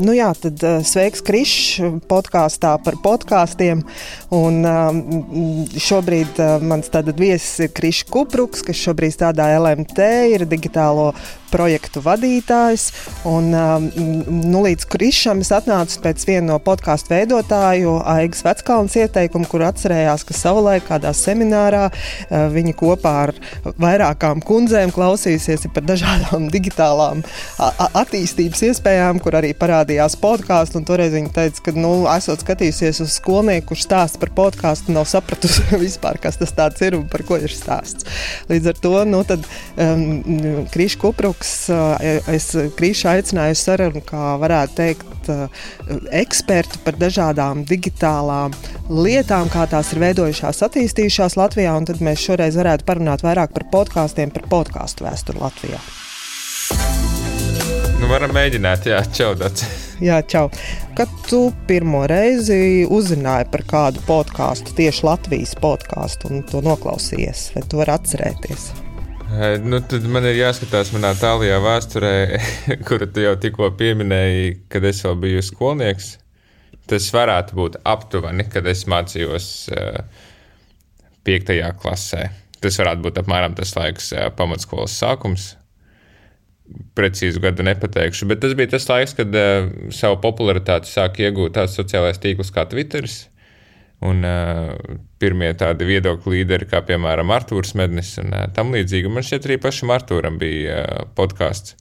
Nu jā, tad uh, sveiks Krišs podkāstā par podkāstiem. Un uh, šobrīd uh, mans viesis ir Krišs Kupruks, kas šobrīd strādā LMT, ir digitālo projektu vadītājs. Un, nu, līdz Krišam es atnācu pēc viena no podkāstu veidotāju, Aigas Veckalnas ieteikuma, kur atcerējās, ka savulaik kādā seminārā viņi kopā ar vairākām kundzēm klausījusies par dažādām digitālām attīstības iespējām, kur arī parādījās podkāstu. Toreiz viņa teica, ka, nu, esot skatījusies uz skolnieku, kurš stāsta par podkāstu, nav sapratusi vispār, kas tas ir un par ko ir stāsts. Līdz ar to nu, tad, um, Krišs Kupruks, es Krišu aicināju sarunu, kā varētu teikt, ekspertu par dažādām digitālām lietām, kā tās ir veidojušās, attīstījušās Latvijā. Tad mēs šoreiz varētu parunāt vairāk par podkāstiem, par podkāstu vēsturi Latvijā. Varam mēģināt, jā, čau. Dats. Jā, čau. Kad tu pirmo reizi uzzināji par kādu podkāstu, tieši Latvijas podkāstu, un to noklausījies, vai tu vari atcerēties? Nu, tad man ir jāskatās manā tālākajā vēsturē, kuru tu jau tikko pieminēji, kad es vēl biju skolnieks. Tas varētu būt aptuveni, kad es mācījos uh, piektajā klasē. Tas varētu būt apmēram tas laiks, uh, pamatskolas sākums precīzu gadu nepateikšu, bet tas bija tas laiks, kad uh, savu popularitāti sāk iegūt tāds sociālais tīkls kā Twitter. Un uh, pirmie tādi viedokļu līderi, kā piemēram Arthurs Mednis un uh, tam līdzīgi. Man šķiet, arī pašam Arthūram bija uh, podkāsts.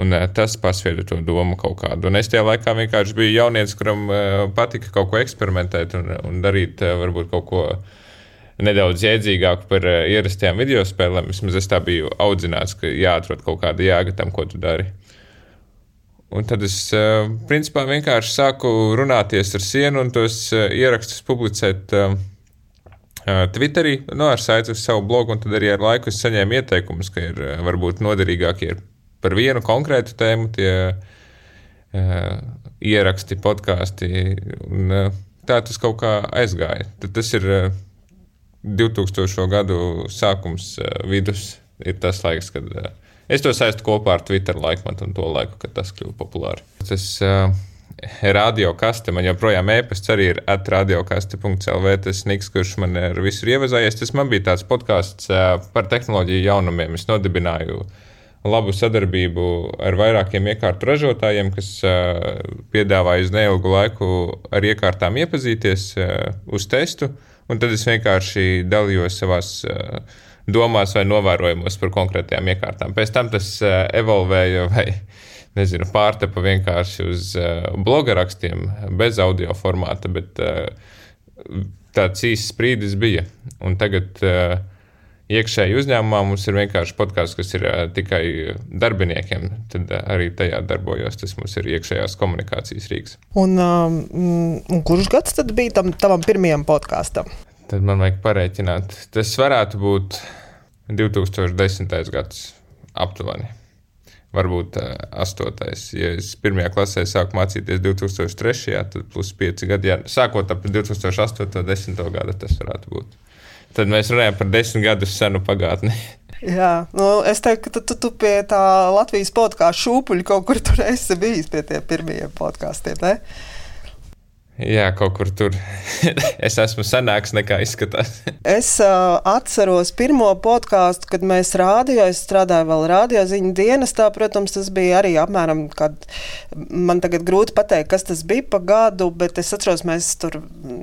Un uh, tas pasvieda to domu kaut kādu. Un es tajā laikā vienkārši biju jaunietis, kuram uh, patika kaut ko eksperimentēt un, un darīt uh, varbūt kaut ko uh, nedaudz jēdzīgāku par uh, ierastajām video spēlēm. Vismaz es tā biju audzināts, ka jāatrod kaut kāda jēga tam, ko tu dari. Un tad es uh, principā vienkārši sāku runāties ar sienu un tos uh, ierakstus publicēt Twitterī, nu, ar saiti uz savu blogu, un tad arī ar laiku es saņēmu ieteikumus, ka ir varbūt noderīgākie par vienu konkrētu tēmu tie uh, ieraksti, podkāsti. Un, uh, tā tas kaut kā aizgāja. Tad tas ir uh, 2000. gadu sākums, eh, vidus ir tas laiks, kad eh, es to saistu kopā ar Twitter laikmetu un to laiku, kad tas kļuva populāri. Tas uh, radiokaste, man joprojām e-pasts arī ir atradiokaste.clv. Tas Niks, kurš man ir visur ievazājies, tas man bija tāds podkāsts par tehnoloģiju jaunumiem. Es nodibināju labu sadarbību ar vairākiem iekārtu ražotājiem, kas piedāvāja uz neilgu laiku ar iekārtām iepazīties uz testu. Un tad es vienkārši dalījos savās uh, domās vai novērojumos par konkrētajām iekārtām. Pēc tam tas uh, evolvēja vai nezinu, pārtepa vienkārši uz uh, bloga rakstiem bez audio formāta, bet tāds īsts brīdis bija. Un tagad uh, iekšēji uzņēmumā mums ir vienkārši podkāsts, kas ir tikai darbiniekiem. Tad arī tajā darbojos. Tas mums ir iekšējās komunikācijas rīks. Un, um, un kurš gads tad bija tam tavam pirmajam podkāstam? Tad man vajag parēķināt. Tas varētu būt 2010. gads aptuveni. Varbūt uh, astotais. Ja es pirmajā klasē sāku mācīties 2003. tad plus 5 gadi. Jā, sākot ap 2008. un 10. gadu tas varētu būt tad mēs runājam par desmit gadus senu pagātni. Jā, nu, es teiktu, ka tu, tu, tu pie tā Latvijas podkāstu šūpuļa kaut kur tur esi bijis pie tiem pirmajiem podkāstiem. Jā, kaut kur tur. es esmu senāks nekā izskatās. es uh, atceros pirmo podkāstu, kad mēs rādījām. Es strādāju vēl radioziņu dienestā. Protams, tas bija arī apmēram, kad man tagad grūti pateikt, kas tas bija pa gadu, bet es atceros, mēs tur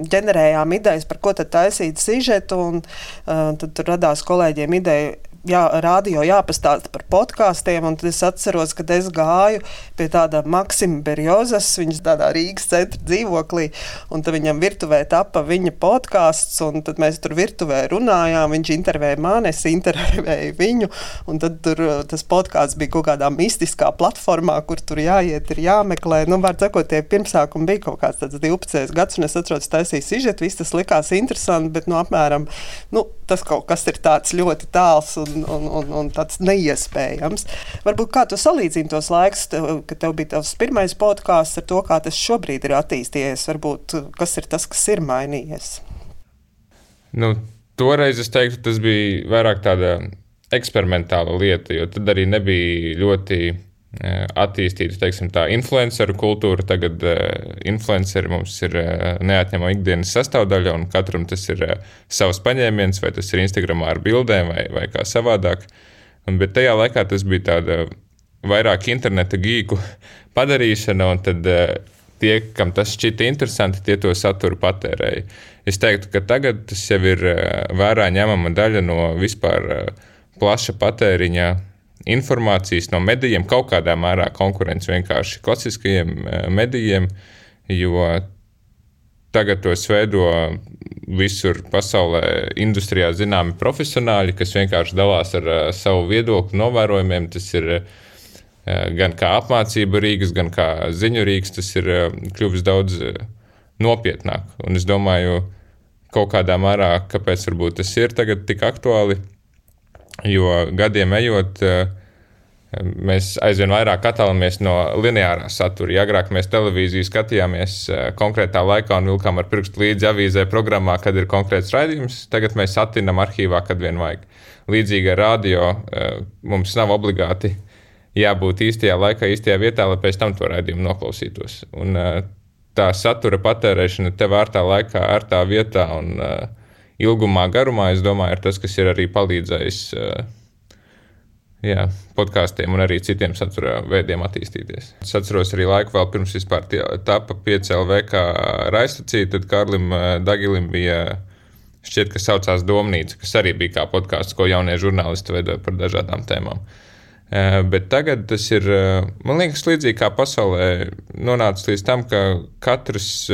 ģenerējām idejas, par ko tad taisīt sižetu. Un, uh, tad tur radās kolēģiem ideja jā, radio jāpastāsta par podkāstiem. Tad es atceros, kad es gāju pie tāda Maksima Berjozas, viņas tādā Rīgas centra dzīvoklī, un tad viņam virtuvē tapa viņa podkāsts, un tad mēs tur virtuvē runājām. Viņš intervēja mani, es intervēju viņu, un tad tur tas podkāsts bija kaut kādā mistiskā platformā, kur tur jāiet, ir jāmeklē. Nu, var sakot, tie pirmsākumi bija kaut kāds 12 gads, un es atceros, taisīju sižetu, viss tas likās interesanti, bet nu, apmēram nu, tas kaut kas ir tāds ļoti tāls un un, un, un tāds neiespējams. Varbūt kā tu salīdzini tos laikus, kad tev bija tavs pirmais podkāsts ar to, kā tas šobrīd ir attīstījies? Varbūt kas ir tas, kas ir mainījies? Nu, toreiz es teiktu, tas bija vairāk tāda eksperimentāla lieta, jo tad arī nebija ļoti attīstītu teiksim, tā influenceru kultūru. Tagad uh, influenceri mums ir uh, neatņemama ikdienas sastāvdaļa, un katram tas ir uh, savs paņēmiens, vai tas ir Instagramā ar bildēm, vai, vai kā savādāk. Un, bet tajā laikā tas bija tāda vairāk interneta gīku padarīšana, un tad uh, tie, kam tas šķita interesanti, tie to saturu patērēja. Es teiktu, ka tagad tas jau ir uh, vērā ņemama daļa no vispār uh, plaša patēriņa informācijas no medijiem, kaut kādā mērā konkurence vienkārši klasiskajiem eh, medijiem, jo tagad tos veido visur pasaulē, industrijā zināmi profesionāļi, kas vienkārši dalās ar uh, savu viedokli, novērojumiem. Tas ir uh, gan kā apmācība rīks, gan kā ziņu rīks, tas ir uh, kļuvis daudz nopietnāk. Un es domāju, kaut kādā mērā, kāpēc tas ir tagad tik aktuāli Jo gadiem ejot, eh, mēs aizvien vairāk attālinamies no lineārā satura. Ja agrāk mēs televīziju skatījāmies eh, konkrētā laikā un vilkām ar pirkstu līdzi avīzē programmā, kad ir konkrēts raidījums, tagad mēs attīnām arhīvā, kad vien vajag. Līdzīgi ar radio eh, mums nav obligāti jābūt īstajā laikā, īstajā vietā, lai pēc tam to raidījumu noklausītos. Un, tā satura patērēšana tev ārtā laikā, ārtā vietā un ilgumā, garumā, es domāju, ir tas, kas ir arī palīdzējis jā, podkāstiem un arī citiem satura veidiem attīstīties. Es atceros arī laiku vēl pirms vispār tapa 5LV kā raidstacija, tad Kārlim uh, Dagilim bija šķiet, ka saucās Domnīca, kas arī bija kā podkāsts, ko jaunie žurnālisti veidoja par dažādām tēmām. Uh, bet tagad tas ir, man liekas, līdzīgi kā pasaulē nonācis līdz tam, ka katrs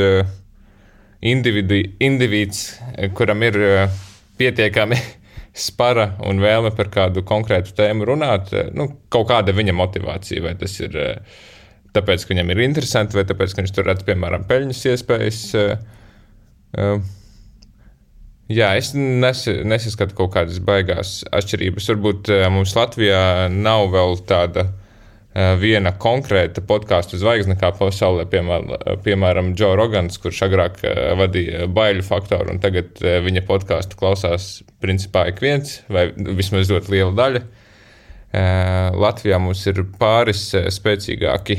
individu, individs, kuram ir eh, pietiekami spara un vēlme par kādu konkrētu tēmu runāt, eh, nu, kaut kāda viņa motivācija, vai tas ir eh, tāpēc, ka viņam ir interesanti, vai tāpēc, ka viņš tur redz, piemēram, peļņas iespējas. Jā, es nes, nesaskatu kaut kādas baigās atšķirības. Varbūt mums Latvijā nav vēl tāda Eh, viena konkrēta podkāstu zvaigzne, kā pasaulē, piemēram, piemēram Joe Rogans, kurš agrāk eh, vadīja baiļu faktoru, un tagad eh, viņa podkāstu klausās principā ik viens, vai vismaz ļoti liela daļa. Latvijā mums ir pāris spēcīgāki,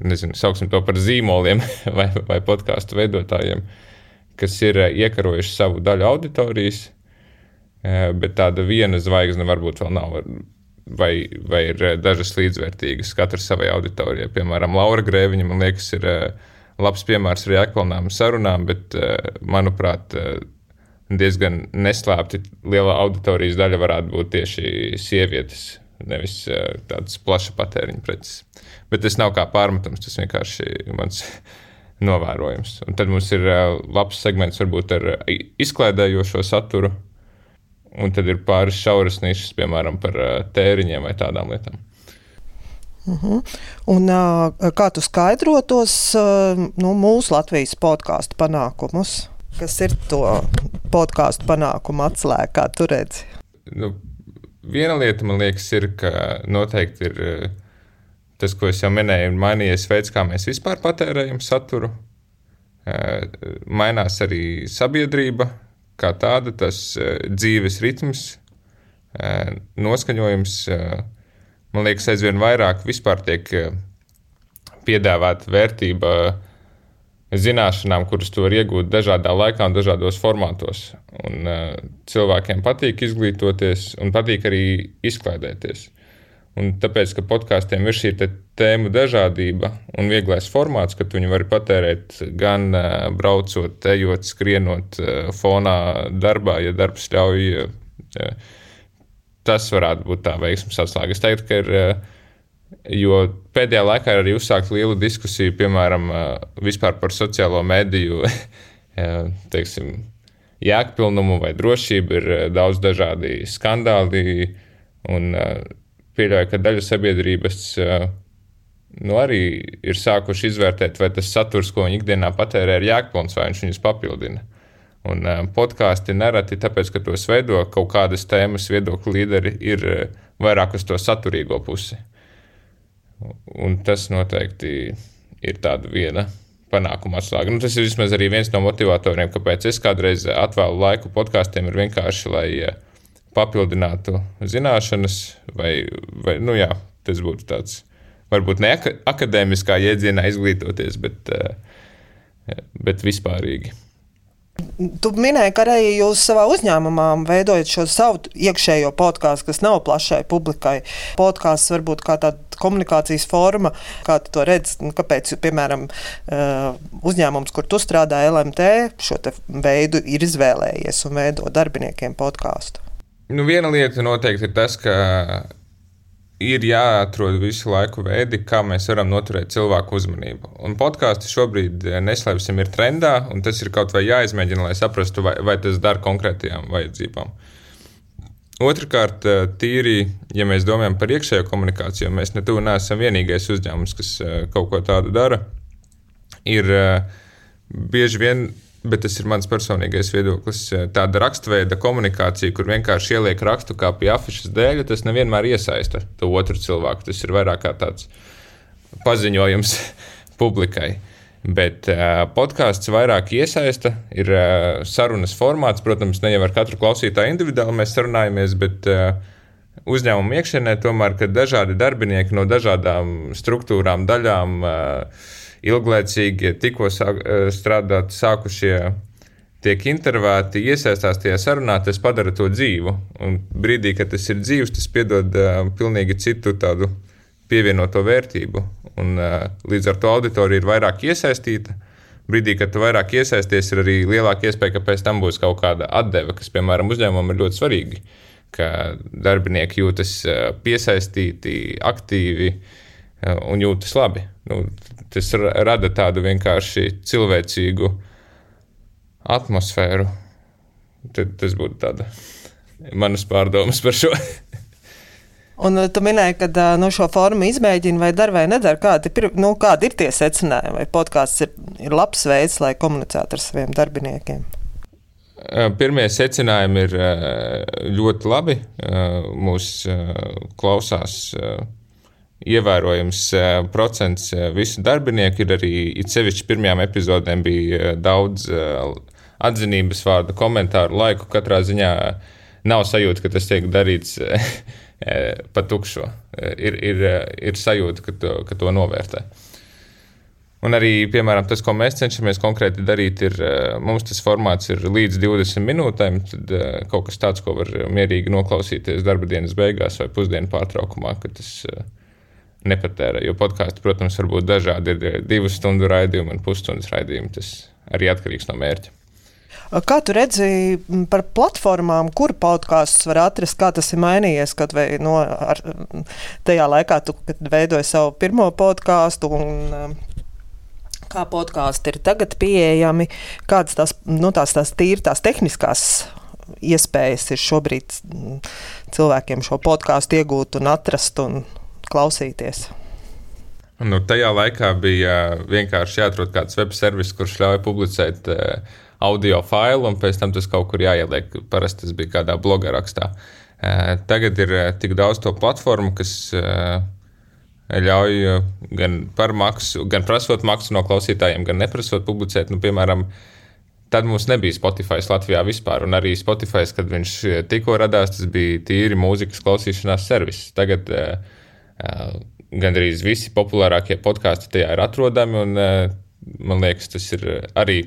nezinu, sauksim to par zīmoliem vai, vai podkāstu veidotājiem, kas ir iekarojuši savu daļu auditorijas, bet tāda viena zvaigzne varbūt vēl nav vai, vai ir eh, dažas līdzvērtīgas, katrs savai auditorijai. Piemēram, Laura Grēviņa, man liekas, ir eh, labs piemērs arī ekvivalentām sarunām, bet, eh, manuprāt, diezgan neslēpti liela auditorijas daļa varētu būt tieši sievietes, nevis tādas plaša patēriņa preces. Bet tas nav kā pārmetums, tas vienkārši mans novērojums. Un tad mums ir labs segments varbūt ar izklaidējošo saturu, un tad ir pāris šauras nišas, piemēram, par tēriņiem vai tādām lietām. Uh mhm. -huh. Un, kā tu skaidrotos nu, mūsu Latvijas podkāstu panākumus? Kas ir to podkāstu panākumu atslēga, kā tu redzi? Nu, viena lieta, man liekas, ir, ka noteikti ir tas, ko es jau minēju, ir mainījies veids, kā mēs vispār patērējam saturu. Mainās arī sabiedrība, kā tāda, tas uh, dzīves ritms, uh, noskaņojums, uh, man liekas, aizvien vairāk vispār tiek piedāvāta vērtība zināšanām, kuras tu vari iegūt dažādā laikā un dažādos formātos. Un, cilvēkiem patīk izglītoties un patīk arī izklaidēties. Un tāpēc, ka podkāstiem ir šī tēma dažādība un vieglais formāts, ka viņi var patērēt gan braucot, ejot, skrienot fonā darbā, ja darbs ļauj. Tas varētu būt tā veiksmes atslēga. Es teiktu, ka ir. Jo pēdējā laikā ir arī uzsākta liela diskusija, piemēram, par sociālo mediju teiksim, jēgpilnumu vai drošību. Ir daudz dažādi skandāli. Un, pieļauju, ka daļa sabiedrības nu, arī ir sākuši izvērtēt, vai tas saturs, ko viņi ikdienā patērē, ir jēgpilns vai viņš viņus papildina. Un podkāsti nereti tāpēc, ka tos veido kaut kādas tēmas, viedokļu līderi, ir vairāk uz to saturīgo pusi. Un tas noteikti ir tāda viena panākuma atslēga. Nu, tas ir vismaz arī viens no motivatoriem, kāpēc es kādreiz atvēlu laiku podkāstiem, ir vienkārši, lai papildinātu zināšanas, vai, vai nu jā, tas būtu tāds, varbūt ne akadēmiskā jēdzienā izglītoties, bet, bet vispārīgi. Tu minēji, ka arī jūs savā uzņēmumā veidojat šo savu iekšējo podkāstu, kas nav plašai publikai. Podkāsts varbūt kā tāda komunikācijas forma, kā tu to redz, kāpēc, piemēram, eh, uzņēmums, kur tu strādā, LMT, šo veidu ir izvēlējies un veido darbiniekiem podkāstu. Nu, viena lieta noteikti ir tas, ka ir jāatrod visu laiku veidi, kā mēs varam noturēt cilvēku uzmanību. Un podkāstu šobrīd, eh, neslēpsim, ir trendā, un tas ir kaut vai jāizmēģina, lai saprastu, vai, vai tas dara konkrētajām vajadzībām. Otrakārt, eh, tīri, ja mēs domājam par iekšējo komunikāciju, mēs netuvu neesam vienīgais uzņēmums, kas eh, kaut ko tādu dara. Ir bieži vien bet tas ir mans personīgais viedoklis. Tāda rakstveida komunikācija, kur vienkārši ieliek rakstu kā pie afišas dēļ, tas nevienmēr iesaista to otru cilvēku. Tas ir vairāk kā tāds paziņojums publikai. Bet uh, podkāsts vairāk iesaista, ir uh, sarunas formāts. Protams, ne jau ar katru klausītāju individuāli mēs sarunājamies, bet uh, uzņēmuma iekšienē tomēr, kad dažādi darbinieki no dažādām struktūrām, daļām uh, ilglaicīgi tikko sāk, eh, strādāt sākušie tiek intervēti, iesaistās tajā sarunā, tas padara to dzīvu. Un brīdī, kad tas ir dzīves, tas piedod uh, pilnīgi citu tādu pievienoto vērtību. Un, uh, līdz ar to auditorija ir vairāk iesaistīta. Brīdī, kad tu vairāk iesaisties, ir arī lielāka iespēja, ka pēc tam būs kaut kāda atdeve, kas, piemēram, uzņēmumam ir ļoti svarīga. Ka darbinieki jūtas piesaistīti, aktīvi un jūtas labi. Nu, tas rada tādu vienkārši cilvēcīgu atmosfēru. Tad tas būtu tāda manas pārdomas par šo. Un tu minēji, ka nu, šo formu izmēģina vai dara vai nedara. Kādi, nu, kādi ir tie secinājumi? Vai podkāsts ir, ir labs veids, lai komunicētu ar saviem darbiniekiem? Pirmie secinājumi ir ļoti labi. Mūsu klausās ievērojams eh, procents eh, visu darbinieku. Ir arī it sevišķi pirmajām epizodēm bija eh, daudz atzinības vārdu, komentāru laiku. Katrā ziņā nav sajūta, ka tas tiek darīts pa tukšo. Ir, ir, ir sajūta, ka to, ka to novērtē. Un arī, piemēram, tas, ko mēs cenšamies konkrēti darīt, ir mums tas formāts ir līdz 20 minūtēm. Tad kaut kas tāds, ko var mierīgi noklausīties darba dienas beigās vai pusdienu pārtraukumā, kad tas ir nepatērē. Jo podkāstu, protams, var būt dažādi. Ir divu stundu raidījumi un pusstundas raidījumi. Tas arī atkarīgs no mērķa. Kā tu redzi par platformām, kur podkāstus var atrast, kā tas ir mainījies? Kad vai, no, ar, tajā laikā, tu, veidoji savu pirmo podkāstu, un kā podkāsti ir tagad pieejami, kādas tās, nu, tās, tās tīri tās tehniskās iespējas ir šobrīd cilvēkiem šo podkāstu iegūt un atrast. Un, klausīties. Nu, tajā laikā bija vienkārši jāatrod kāds web servis, kurš ļauj publicēt uh, audio failu, un pēc tam tas kaut kur jāieliek. Parasti tas bija kādā bloga rakstā. Uh, tagad ir tik daudz to platformu, kas ļauj gan par maksu, gan prasot maksu no klausītājiem, gan neprasot publicēt. Nu, piemēram, tad mums nebija Spotify Latvijā vispār. Un arī Spotify, kad viņš tikko radās, tas bija tīri mūzikas klausīšanās servis. Tagad uh, Gandrīz visi populārākie podkāsti tajā ir atrodami. Un, man liekas, tas ir arī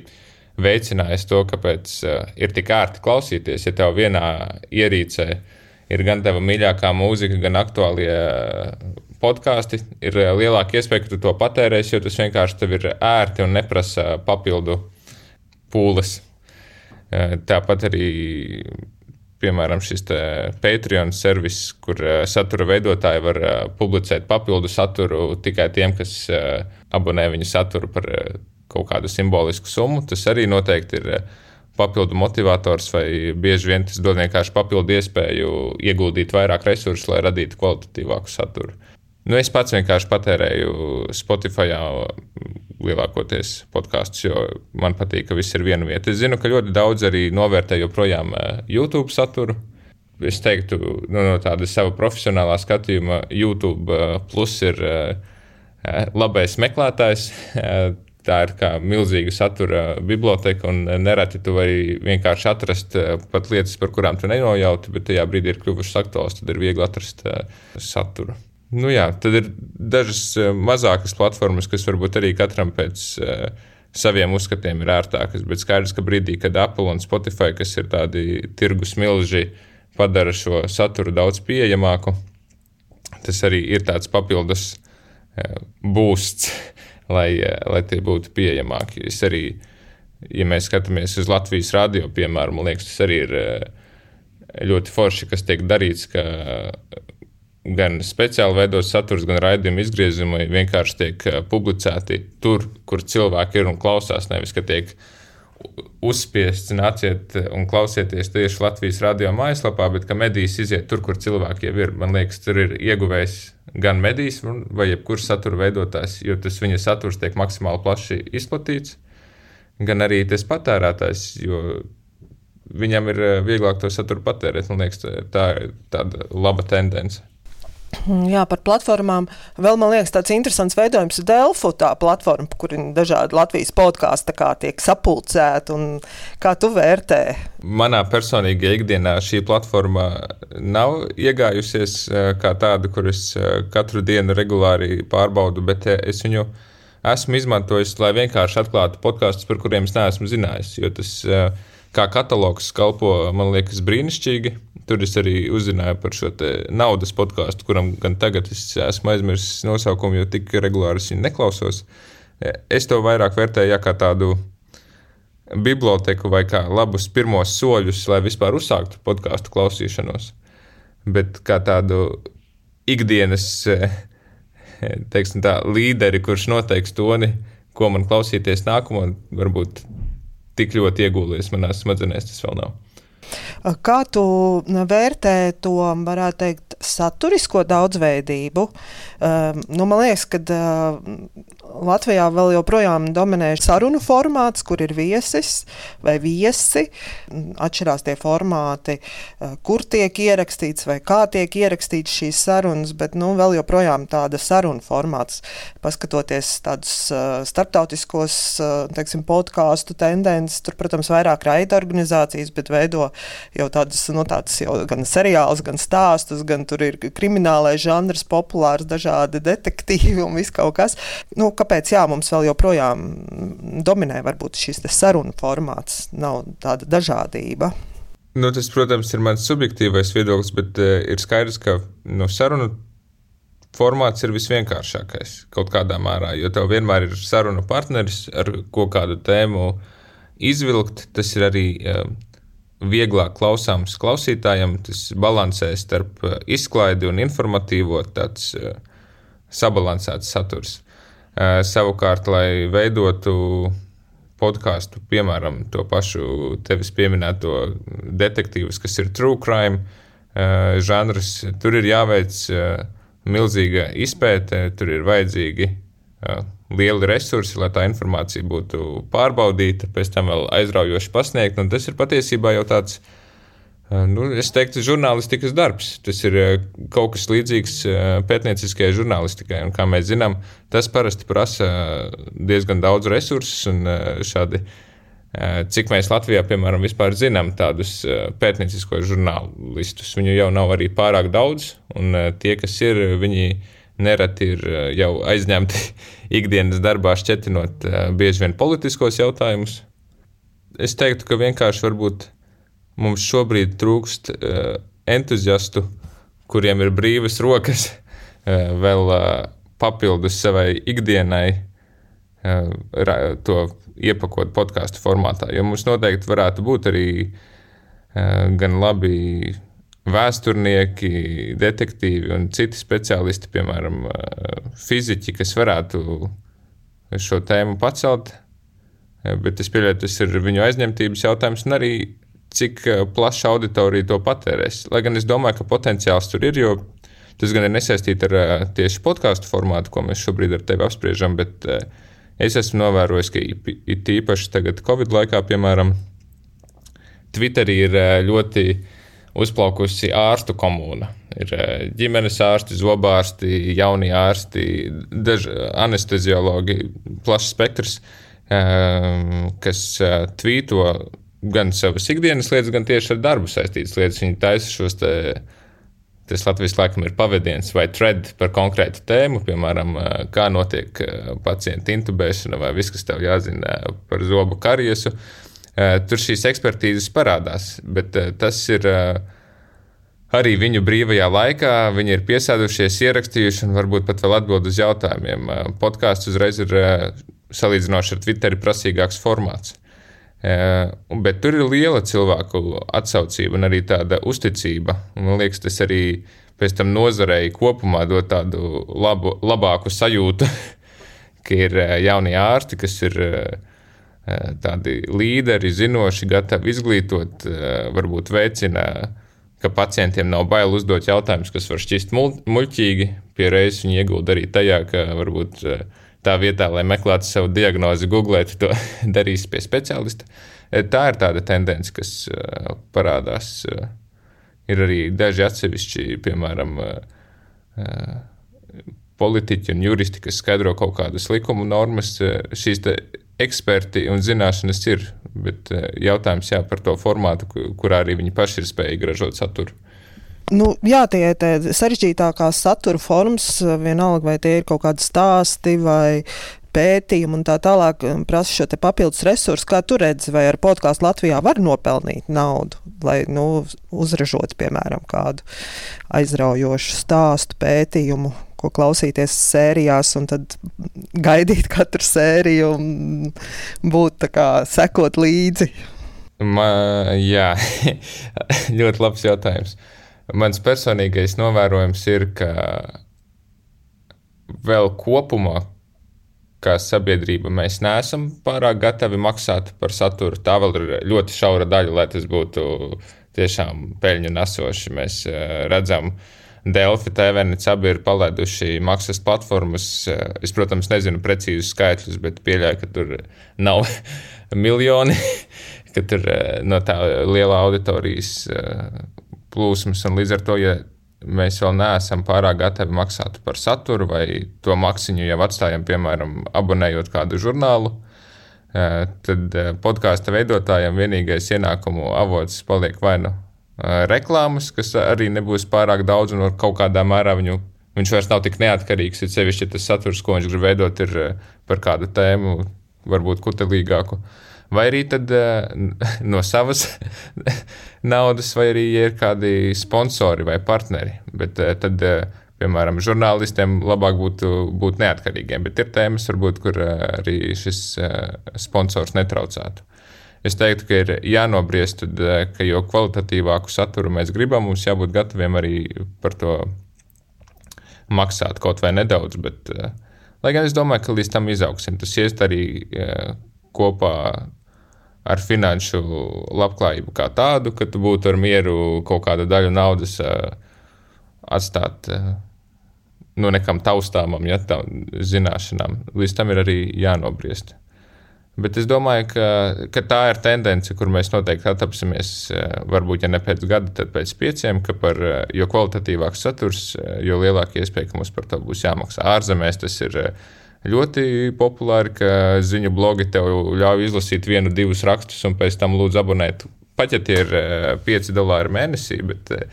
veicinājis to, kāpēc ir tik ērti klausīties. Ja tev vienā ierīcē ir gan tava mīļākā mūzika, gan aktuālie podkāsti, ir lielāka iespēja, ka tu to patērēsi, jo tas vienkārši tev ir ērti un neprasa papildu pūles. Tāpat arī piemēram, šis Patreon servis, kur uh, satura veidotāji var uh, publicēt papildu saturu tikai tiem, kas uh, abonē viņa saturu par kaut kādu simbolisku summu. Tas arī noteikti ir papildu motivators, vai bieži vien tas dod vienkārši papildu iespēju ieguldīt vairāk resursu, lai radītu kvalitatīvāku saturu. Nu, es pats vienkārši patērēju Spotify lielākoties podkāstus, jo man patīk, ka viss ir viena vieta. Es zinu, ka ļoti daudz arī novērtē joprojām YouTube saturu. Es teiktu, nu, no tāda sava profesionālā skatījuma, YouTube plus ir labais meklētājs. tā ir kā milzīga satura biblioteka, un nereti tu vari vienkārši atrast pat lietas, par kurām tu nenojauti, bet tajā brīdī ir kļuvušas aktuālas, tad ir viegli atrast saturu. Nu jā, tad ir dažas mazākas platformas, kas varbūt arī katram pēc saviem uzskatiem ir ērtākas, bet skaidrs, ka brīdī, kad Apple un Spotify, kas ir tādi tirgus milži, padara šo saturu daudz pieejamāku, tas arī ir tāds papildus būsts lai, eh, lai tie būtu pieejamāki. Es arī, ja mēs skatāmies uz Latvijas radio, piemēram, man liekas, tas arī ir eh, ļoti forši, kas tiek darīts, ka gan speciāli veidots saturs, gan raidījuma izgriezumi vienkārši tiek eh, publicēti tur, kur cilvēki ir un klausās, nevis ka tiek uzspiests, nāciet un klausieties tieši Latvijas radio mājaslapā, bet ka medijas iziet tur, kur cilvēki jau ir. Man liekas, tur ir ieguvējis gan medijas, vai jebkurš satura veidotājs, jo tas viņa saturs tiek maksimāli plaši izplatīts, gan arī tas patērētājs, jo viņam ir eh, vieglāk to saturu patērēt. Man liekas, tā ir tāda laba tendence. Jā, par platformām. Vēl man liekas, tāds interesants veidojums ir Delfu, tā platforma, kur ir dažādi Latvijas podkāsti tiek sapulcēti. Kā tu vērtē? Manā personīgajā ikdienā šī platforma nav iegājusies eh, kā tāda, kur es eh, katru dienu regulāri pārbaudu, bet eh, es viņu esmu izmantojis, lai vienkārši atklātu podkāstus, par kuriem es neesmu zinājis. Jo tas kā katalogs kalpo, man liekas, brīnišķīgi Tur es arī uzzināju par šo naudas podkāstu, kuram gan tagad es esmu aizmirsis nosaukumu, jo tik regulāri es viņu neklausos. Es to vairāk vērtēju kā tādu biblioteku vai kā labus pirmos soļus, lai vispār uzsāktu podkāstu klausīšanos. Bet kā tādu ikdienas teiksim, tā, līderi, kurš noteiks toni, ko man klausīties nākamo, varbūt tik ļoti iegūlies manās smadzenēs, tas vēl nav. Kā tu vērtē to, varētu teikt, saturisko daudzveidību? Uh, nu, man liekas, ka uh, Latvijā vēl joprojām dominē sarunu formāts, kur ir viesis vai viesi. Atšķirās tie formāti, uh, kur tiek ierakstīts vai kā tiek ierakstīts šīs sarunas, bet nu, vēl joprojām tāda sarunu formāts. Paskatoties tādus starptautiskos teiksim, podkāstu tendences, tur, protams, vairāk raida organizācijas, bet veido jau tādus, nu, tādus jau gan seriālus, gan stāstus, gan tur ir kriminālais žanrs, populārs, dažādi detektīvi un viss kaut kas. Nu, kāpēc jā, mums vēl joprojām dominē varbūt šis sarunu formāts, nav tāda dažādība? Nu, tas, protams, ir mans subjektīvais viedoklis, bet uh, ir skaidrs, ka no sarunu formāts ir visvienkāršākais kaut kādā mērā, jo tev vienmēr ir sarunu partneris, ar ko kādu tēmu izvilkt. Tas ir arī uh, vieglāk klausāms klausītājam, tas balansē starp eh, izklaidi un informatīvo tāds uh, sabalansēts saturs. Uh, savukārt, lai veidotu podkāstu, piemēram, to pašu tevis pieminēto detektīvus, kas ir true crime uh, žanrs, tur ir jāveic milzīga izpēte, tur ir vajadzīgi lieli resursi, lai tā informācija būtu pārbaudīta, pēc tam vēl aizraujoši pasniegta. Tas ir patiesībā jau tāds. Eh, nu, es teiktu, žurnālistikas darbs. Tas ir eh, kaut kas līdzīgs eh, pētnieciskajai žurnālistikai. Un, kā mēs zinām, tas parasti prasa diezgan daudz resursus. Šādi, cik mēs Latvijā, piemēram, vispār zinām tādus pētnieciskos žurnālistus, viņu jau nav arī pārāk daudz. Un tie, kas ir, viņi nereti ir jau aizņemti ikdienas darbā šķetinot eh, bieži vien politiskos jautājumus. Es teiktu, ka vienkārši varbūt mums šobrīd trūkst eh, entuziastu, kuriem ir brīvas rokas eh, vēl papildus savai ikdienai to iepakot podkāstu formātā. Jo mums noteikti varētu būt arī gan labi vēsturnieki, detektīvi un citi speciālisti, piemēram, fiziķi, kas varētu šo tēmu pacelt. Bet es pieļauju, tas ir viņu aizņemtības jautājums, un arī cik plaša auditorija to patērēs. Lai gan es domāju, ka potenciāls tur ir, jo tas gan ir nesaistīts ar tieši podkāstu formātu, ko mēs šobrīd ar tevi apspriežam, bet es esmu novērojis, ka it īpaši tagad, Covid laikā, piemēram, Twitterī ir ļoti uzplaukusi ārstu komūna. Ir ģimenes ārsti, zobārsti, jaunie ārsti, daži anesteziologi, plašs spektrs, kas tvīto gan savas ikdienas lietas, gan tieši ar darbu saistītas lietas. Viņi taisa šos te, tas Latvijas laikam ir pavadiens vai thread par konkrētu tēmu, piemēram, kā notiek pacienta intubēšana vai viss, kas tev jāzina par zobu kariesu. Tur šīs ekspertīzes parādās, bet tas ir arī viņu brīvajā laikā. Viņi ir piesēdušies, ierakstījuši un varbūt pat vēl atbild uz jautājumiem. Podkāsts uzreiz ir salīdzinoši ar Twitteri prasīgāks formāts. Bet tur ir liela cilvēku atsaucība un arī tāda uzticība. Man liekas, tas arī pēc tam nozarei kopumā dod tādu labu, labāku sajūtu, ka ir jaunie ārsti, kas ir tādi līderi, zinoši, gatavi izglītot, varbūt veicina, ka pacientiem nav bail uzdot jautājumus, kas var šķist muļķīgi. Pie reizes viņi iegulda arī tajā, ka varbūt tā vietā, lai meklētu savu diagnozi, googlētu to darīs pie speciālista. E, tā ir tāda tendence, kas e, parādās. E, ir arī daži atsevišķi, piemēram, politiķi un juristi, kas skaidro kaut kādas likuma normas. Šīs eksperti un zināšanas ir, bet jautājums jā, par to formātu, kurā arī viņi paši ir spējīgi ražot saturu. Nu, jā, tie ir sarežģītākās satura formas, vienalga vai tie ir kaut kādi stāsti vai pētījumi un tā tālāk, um, prasa šo papildus resursu. Kā tu redzi, vai ar podkāstu Latvijā var nopelnīt naudu, lai nu, uzražotu, piemēram, kādu aizraujošu stāstu, pētījumu, ko klausīties sērijās, un tad gaidīt katru sēriju un būt tā kā sekot līdzi? Ma, jā, ļoti labs jautājums. Mans personīgais novērojums ir, ka vēl kopumā, kā sabiedrība, mēs neesam pārāk gatavi maksāt par saturu. Tā vēl ir ļoti šaura daļa, lai tas būtu tiešām peļņu nesoši. Mēs eh, redzam, Delfi, TVNC abi ir palaiduši maksas platformas. Es, protams, nezinu precīzus skaitļus, bet pieļauju, ka tur nav miljoni, ka tur eh, no tā liela auditorijas eh, plūsmas, un līdz ar to, ja mēs vēl neesam pārāk gatavi maksāt par saturu, vai to maksiņu jau atstājam, piemēram, abonējot kādu žurnālu, eh, tad eh, podkāstu veidotājiem vienīgais ienākumu avots paliek vai nu eh, reklāmas, kas arī nebūs pārāk daudz, un kaut kādā mērā viņu, viņš vairs nav tik neatkarīgs. Ir sevišķi, tas saturs, ko viņš grib veidot, ir par kādu tēmu, varbūt kutelīgāku. Uh, vai arī tad, uh, no savas naudas, vai arī ja ir kādi sponsori vai partneri. Bet uh, tad, uh, piemēram, žurnālistiem labāk būtu būt neatkarīgiem, bet ir tēmas, varbūt, kur arī šis sponsors netraucētu. Es teiktu, ka ir jānobriest, tad, ka jo kvalitatīvāku saturu mēs gribam, mums jābūt gataviem arī par to maksāt kaut vai nedaudz. Bet, lai gan es domāju, ka līdz tam izaugsim, tas iest arī kopā ar finanšu labklājību kā tādu, ka tu būtu ar mieru kaut kādu daļu naudas uh, atstāt uh, nu, nekam taustāmam, ja tā zināšanām. Līdz tam ir arī jānobriest. Bet es domāju, ka, ka tā ir tendence, kur mēs noteikti attapsimies. Varbūt, ja ne pēc gada, tad pēc pieciem, ka par jo kvalitatīvāks saturs, jo lielāka iespēja, ka mums par to būs jāmaksā. Ārzemēs tas ir ļoti populāri, ka ziņu blogi tev ļauj izlasīt vienu, divus rakstus un pēc tam lūdzu abonēt. Pat ja tie ir 5 eh, dolāri mēnesī, bet eh,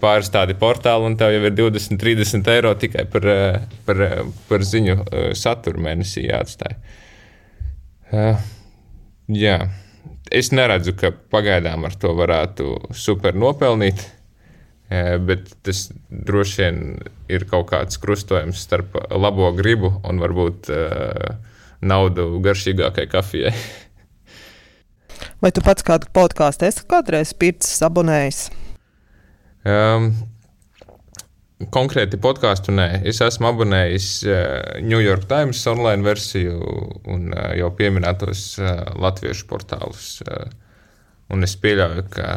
pāris tādi portāli un tev jau ir 20, 30 eiro tikai par, eh, par, par ziņu saturu mēnesī jāatstāj. Jā. Es neredzu, ka pagaidām ar to varētu super nopelnīt. Bet tas droši vien ir kaut kāds krustojums starp labo gribu un varbūt uh, naudu garšīgākai kafijai. Vai tu pats kādu podkāstu esi kādreiz pircis, abonējis? Um, konkrēti podkāstu nē. Es esmu abonējis uh, New York Times online versiju un uh, jau pieminētos uh, latviešu portālus. Uh, un es pieļauju, ka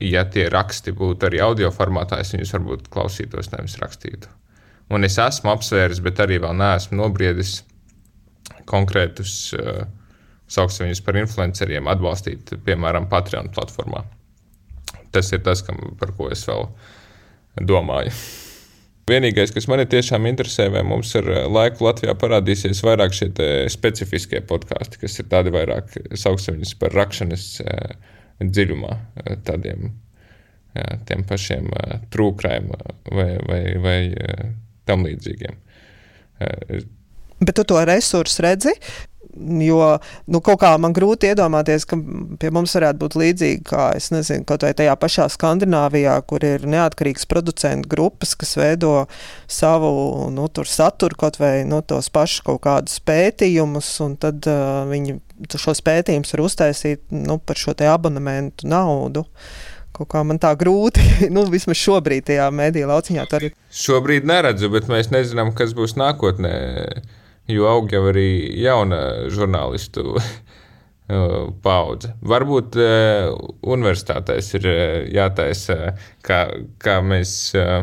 ja tie raksti būtu arī audio formātā, es viņus varbūt klausītos, nevis rakstītu. Un es esmu apsvēris, bet arī vēl neesmu nobriedis konkrētus, uh, sauksim viņus par influenceriem, atbalstīt, piemēram, Patreon platformā. Tas ir tas, kam, par ko es vēl domāju. Vienīgais, kas man tiešām interesē, vai mums ar laiku Latvijā parādīsies vairāk šie specifiskie podkāsti, kas ir tādi vairāk sauksim viņus par rakšanas dziļumā, tādiem jā, tiem pašiem trūkrājiem vai, vai, vai tam līdzīgiem. Bet tu to resursu redzi, Jo nu, kaut kā man grūti iedomāties, ka pie mums varētu būt līdzīgi kā nezinu, kaut vai tajā pašā Skandināvijā, kur ir neatkarīgas producentu grupas, kas veido savu nu, saturu, kaut vai nu, tos pašus kaut kādus pētījumus, un tad uh, viņi šos pētījumus var uztaisīt nu, par šo abonementu naudu. Kaut kā man tā grūti, nu, vismaz šobrīd, tajā mēdīņa lauciņā. Arī... Šobrīd neredzu, bet mēs nezinām, kas būs nākotnē jo aug jau arī jauna žurnālistu paudze. Varbūt uh, universitātēs ir uh, jātaisa, kā, kā mēs uh,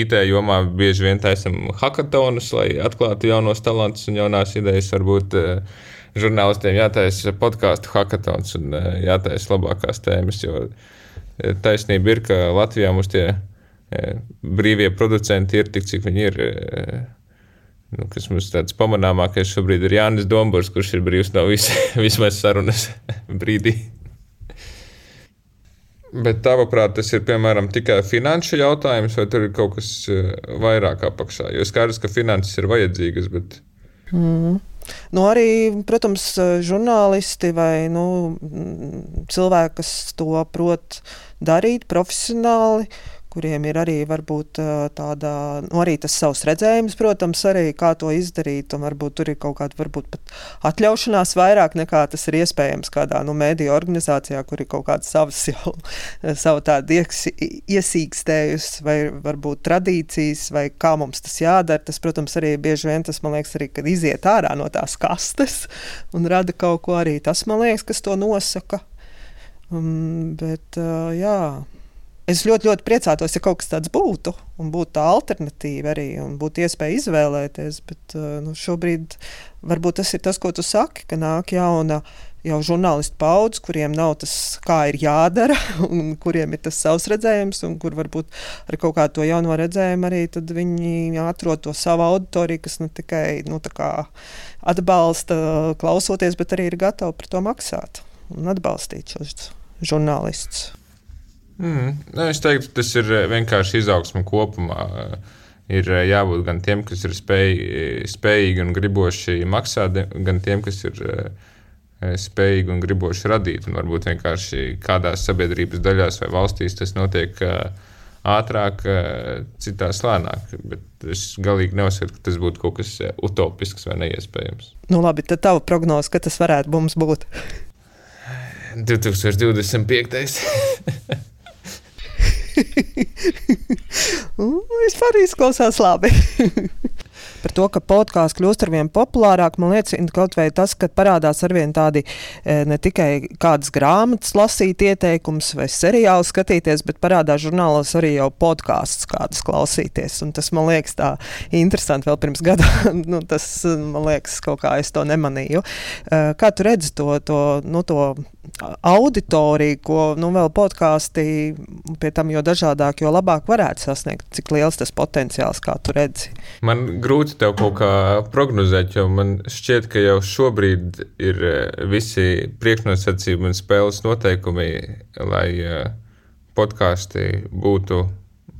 IT jomā bieži vien taisam hackathonus, lai atklātu jaunos talantus un jaunās idejas. Varbūt uh, žurnālistiem jātaisa podkāstu hackathons un uh, jātaisa labākās tēmas, jo taisnība ir, ka Latvijā mums tie brīvie producenti ir tik, cik viņi ir Nu, kas mums tāds pamanāmākais šobrīd ir Jānis Dombors, kurš ir brīvs no vis, vismaz sarunas brīdī. Bet tavuprāt, tas ir piemēram tikai finanšu jautājums, vai tur ir kaut kas eh, vairāk apakšā? Jo skaidrs, ka finanses ir vajadzīgas, bet. Mm. Nu, arī, protams, žurnālisti vai nu, cilvēki, kas to prot darīt profesionāli, kuriem ir arī varbūt tāda, nu, arī tas savs redzējums, protams, arī kā to izdarīt, un varbūt tur ir kaut kāda, varbūt pat atļaušanās vairāk nekā tas ir iespējams kādā, nu, mēdīju organizācijā, kur ir kaut kādas savas jau, savu tādu iesīkstējusi, vai varbūt tradīcijas, vai kā mums tas jādara, tas, protams, arī bieži vien tas, man liekas, arī, kad iziet ārā no tās kastes un rada kaut ko arī tas, man liekas, kas to nosaka. Um, bet, uh, jā, Es ļoti, ļoti priecātos, ja kaut kas tāds būtu, un būtu tā alternatīva arī, un būtu iespēja izvēlēties. Bet uh, nu, šobrīd varbūt tas ir tas, ko tu saki, ka nāk jauna jau žurnālistu paudze, kuriem nav tas, kā ir jādara, un kuriem ir tas savs redzējums, un kur varbūt ar kaut kādu to jauno redzējumu arī viņi atrod to savu auditoriju, kas ne tikai nu, atbalsta klausoties, bet arī ir gatavi par to maksāt un atbalstīt šos žurnālistus. Mm, nu, es teiktu, tas ir eh, vienkārši izaugsme kopumā. Ir eh, jābūt gan tiem, kas ir spēj, spējīgi un griboši maksāt, gan tiem, kas ir eh, spējīgi un griboši radīt. Un varbūt vienkārši kādās sabiedrības daļās vai valstīs tas notiek ātrāk, citās lēnāk. Bet es galīgi neuzskatu, ka tas būtu kaut kas utopisks vai neiespējams. Nu, labi, tad tava prognoze, ka tas varētu mums būt 2025. Vispār izklausās labi. Par to, ka podkāsts kļūst ar vien populārāk, man liekas, kaut vai tas, ka parādās arvien tādi e, ne tikai kādas grāmatas lasīt, ieteikums vai seriālu skatīties, bet parādās žurnālos arī jau podkāstus kādus klausīties. Un tas man liekas tā interesanti vēl pirms gada. nu, tas man liekas, kaut kā es to nemanīju. E, kā tu redzi to, to, nu, to auditoriju, ko nu, vēl podkāstī pie tam jo dažādāk, jo labāk varētu sasniegt? Cik liels tas potenciāls, kā tu redzi? Man grūti tev kaut kā prognozēt, jo man šķiet, ka jau šobrīd ir eh, visi priekšnosacījumi un spēles noteikumi, lai eh, podkāsti būtu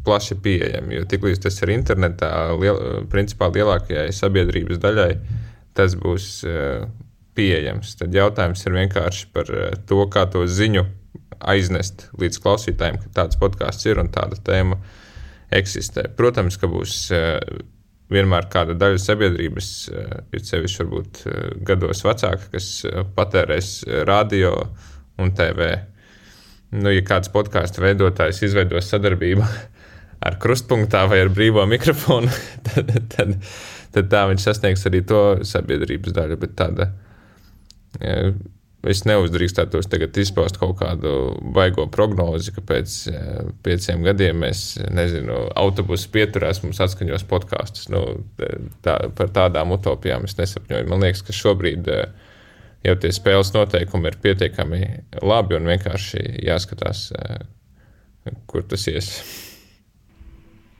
plaši pieejami. Jo tiklīdz tas ir internetā, liel, principā lielākajai sabiedrības daļai, tas būs uh, pieejams. Tad jautājums ir vienkārši par eh, to, kā to ziņu aiznest līdz klausītājiem, ka tāds podkāsts ir un tāda tēma eksistē. Protams, ka būs eh, vienmēr kāda daļa sabiedrības, eh, ir sevišķi varbūt gados vecāka, kas patērēs radio un TV. Nu, ja kāds podkāstu veidotājs izveidos sadarbību ar krustpunktā vai ar brīvo mikrofonu, tad, tad, tad tā viņš sasniegs arī to sabiedrības daļu. Bet tāda Es neuzdrīkstētos tagad izpaust kaut kādu baigo prognozi, ka pēc pieciem gadiem mēs, nezinu, autobusu pieturēs mums atskaņos podkāstus. Nu, tā, par tādām utopijām es nesapņoju. Man liekas, ka šobrīd jau tie spēles noteikumi ir pietiekami labi un vienkārši jāskatās, kur tas ies.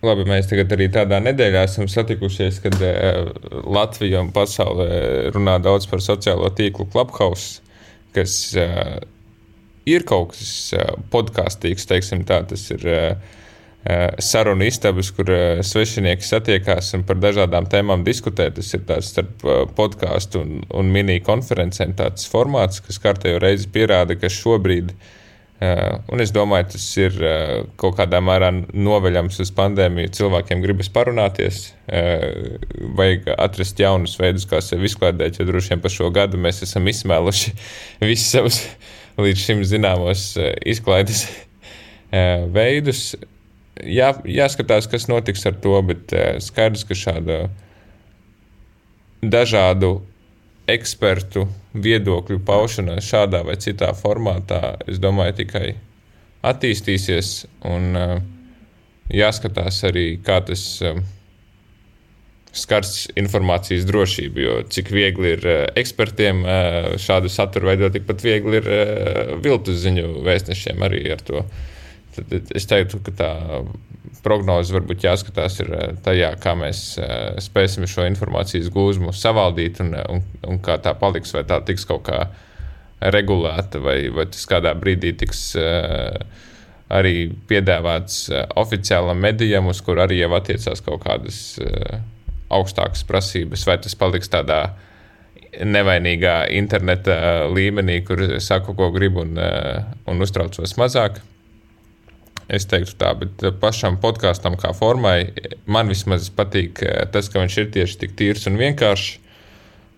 Labi, mēs tagad arī tādā nedēļā esam satikušies, kad uh, Latvija un pasaulē runā daudz par sociālo tīklu Clubhouse, kas uh, ir kaut kas uh, podkāstīgs, teiksim tā, tas ir sarunu istabas, kur svešinieki satiekās un par dažādām tēmām diskutē. Tas ir tāds starp podkāstu un, un mini konferencēm tāds formāts, kas kārtējo reizi pierāda, ka šobrīd Uh, un es domāju, tas ir uh, kaut kādā mērā noveļams uz pandēmiju. Cilvēkiem gribas parunāties, uh, vajag atrast jaunus veidus, kā sevi izklaidēt, jo droši vien pa šo gadu mēs esam izsmēluši visus savus līdz šim zināmos izklaides veidus. Jā, jāskatās, kas notiks ar to, bet skaidrs, ka šāda dažādu ekspertu viedokļu paušana šādā vai citā formātā, es domāju, tikai attīstīsies. Un uh, jāskatās arī, kā tas uh, skars informācijas drošību. Jo cik viegli ir uh, ekspertiem šādu saturu veidot, tikpat viegli ir viltus ziņu vēstnešiem arī ar to. Tad es teiktu, ka tā prognoze varbūt jāskatās ir eh, tajā, kā mēs eh, spēsim šo informācijas gūzmu savaldīt un, un, un kā tā paliks, vai tā tiks kaut kā regulēta, vai, vai tas kādā brīdī tiks eh, arī piedāvāts oficiālam medijam, uz kur arī jau attiecās kaut kādas augstākas prasības, vai tas paliks tādā nevainīgā interneta līmenī, kur saku, ko gribu un, un uztraucos mazāk. Es teiktu tā, bet eh, pašam podkāstam, kā formai, man vismaz patīk eh, tas, ka viņš ir tieši tik tīrs un vienkāršs.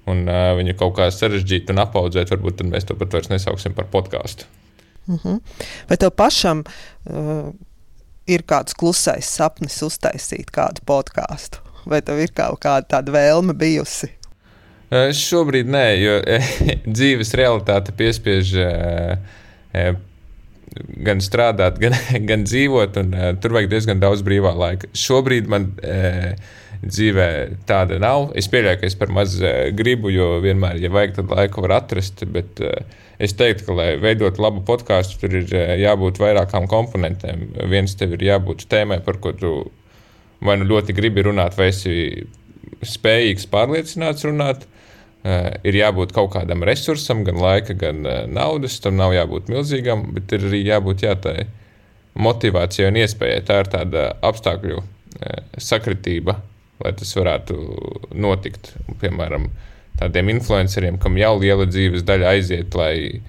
Un uh, viņu kaut kā sarežģīt un apaudzēt, varbūt tad mēs to pat vairs nesauksim par podkāstu. Uh mhm. -huh. Vai tev pašam uh, ir kāds klusais sapnis uztaisīt kādu podkāstu? Vai tev ir kaut kāda tāda vēlme bijusi? Uh, šobrīd nē, jo dzīves realitāte piespiež uh, gan strādāt, gan, gan dzīvot, un uh, tur vajag diezgan daudz brīvā laika. Šobrīd man uh, dzīvē tāda nav. Es pieļauju, ka es par maz uh, gribu, jo vienmēr, ja vajag, tad laiku var atrast. Bet uh, es teiktu, ka, lai veidotu labu podkāstu, tur ir uh, jābūt vairākām komponentēm. Viens tev ir jābūt tēmai, par ko tu vai nu ļoti gribi runāt, vai esi spējīgs, pārliecināts runāt. Uh, ir jābūt kaut kādam resursam, gan laika, gan uh, naudas. Tam nav jābūt milzīgam, bet ir arī jābūt jā, tai motivācijai un iespējai. Tā ir tāda apstākļu uh, sakritība, lai tas varētu notikt. Piemēram, tādiem influenceriem, kam jau liela dzīves daļa aiziet, lai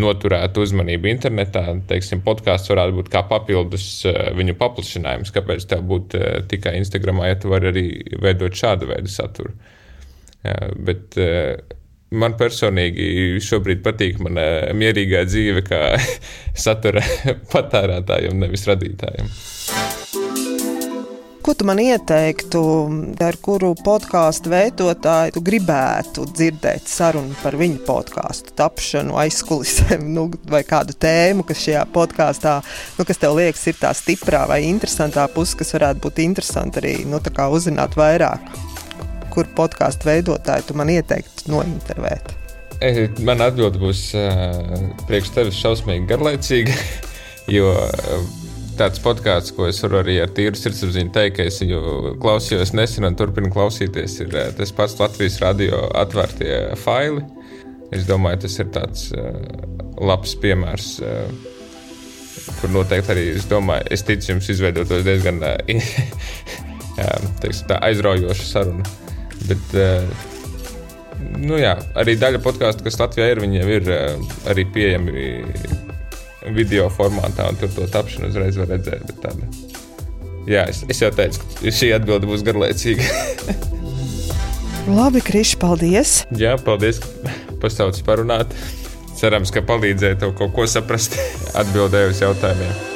noturētu uzmanību internetā, teiksim, podkāsts varētu būt kā papildus viņu paplašinājums. Kāpēc tev būt tikai Instagramā, ja tu vari arī veidot šādu veidu saturu? Jā, bet uh, man personīgi šobrīd patīk mana mierīgā dzīve, kā satura patērētājiem, nevis radītājiem. Ko tu man ieteiktu, ar kuru podkāstu veidotāju tu gribētu dzirdēt sarunu par viņu podkāstu tapšanu, aizkulisēm, nu, vai kādu tēmu, kas šajā podkāstā, nu, kas tev liekas, ir tā stiprā vai interesantā puse, kas varētu būt interesanti arī nu, uzzināt vairāk? Kur podkāstu veidotāju tu man ieteiktu nointervēt? Man atbild būs priekš tevis šausmīgi garlaicīga, jo tāds podkāsts, ko es varu arī ar tīru sirdsapziņu teikt, ka es viņu klausījos nesen un turpinu klausīties, ir tas pats Latvijas radio atvērtie faili. Es domāju, tas ir tāds labs piemērs. Kur noteikti arī es domāju, es ticu jums izveidotos diezgan teiksim, tā, aizraujoša saruna. Bet, uh, nu, jā, arī daļa podkāstu, kas Latvijā ir, jau ir uh, arī pieejami video formātā, un tur to tapšanu uzreiz var redzēt. Tāda, jā, es, es jau teicu, ka šī atbilde būs garlaicīga. Labi, Krišs, paldies! Jā, paldies, ka pastāvcis parunāt. Cerams, ka palīdzēja tev kaut ko saprast, atbildēju uz jautājumiem.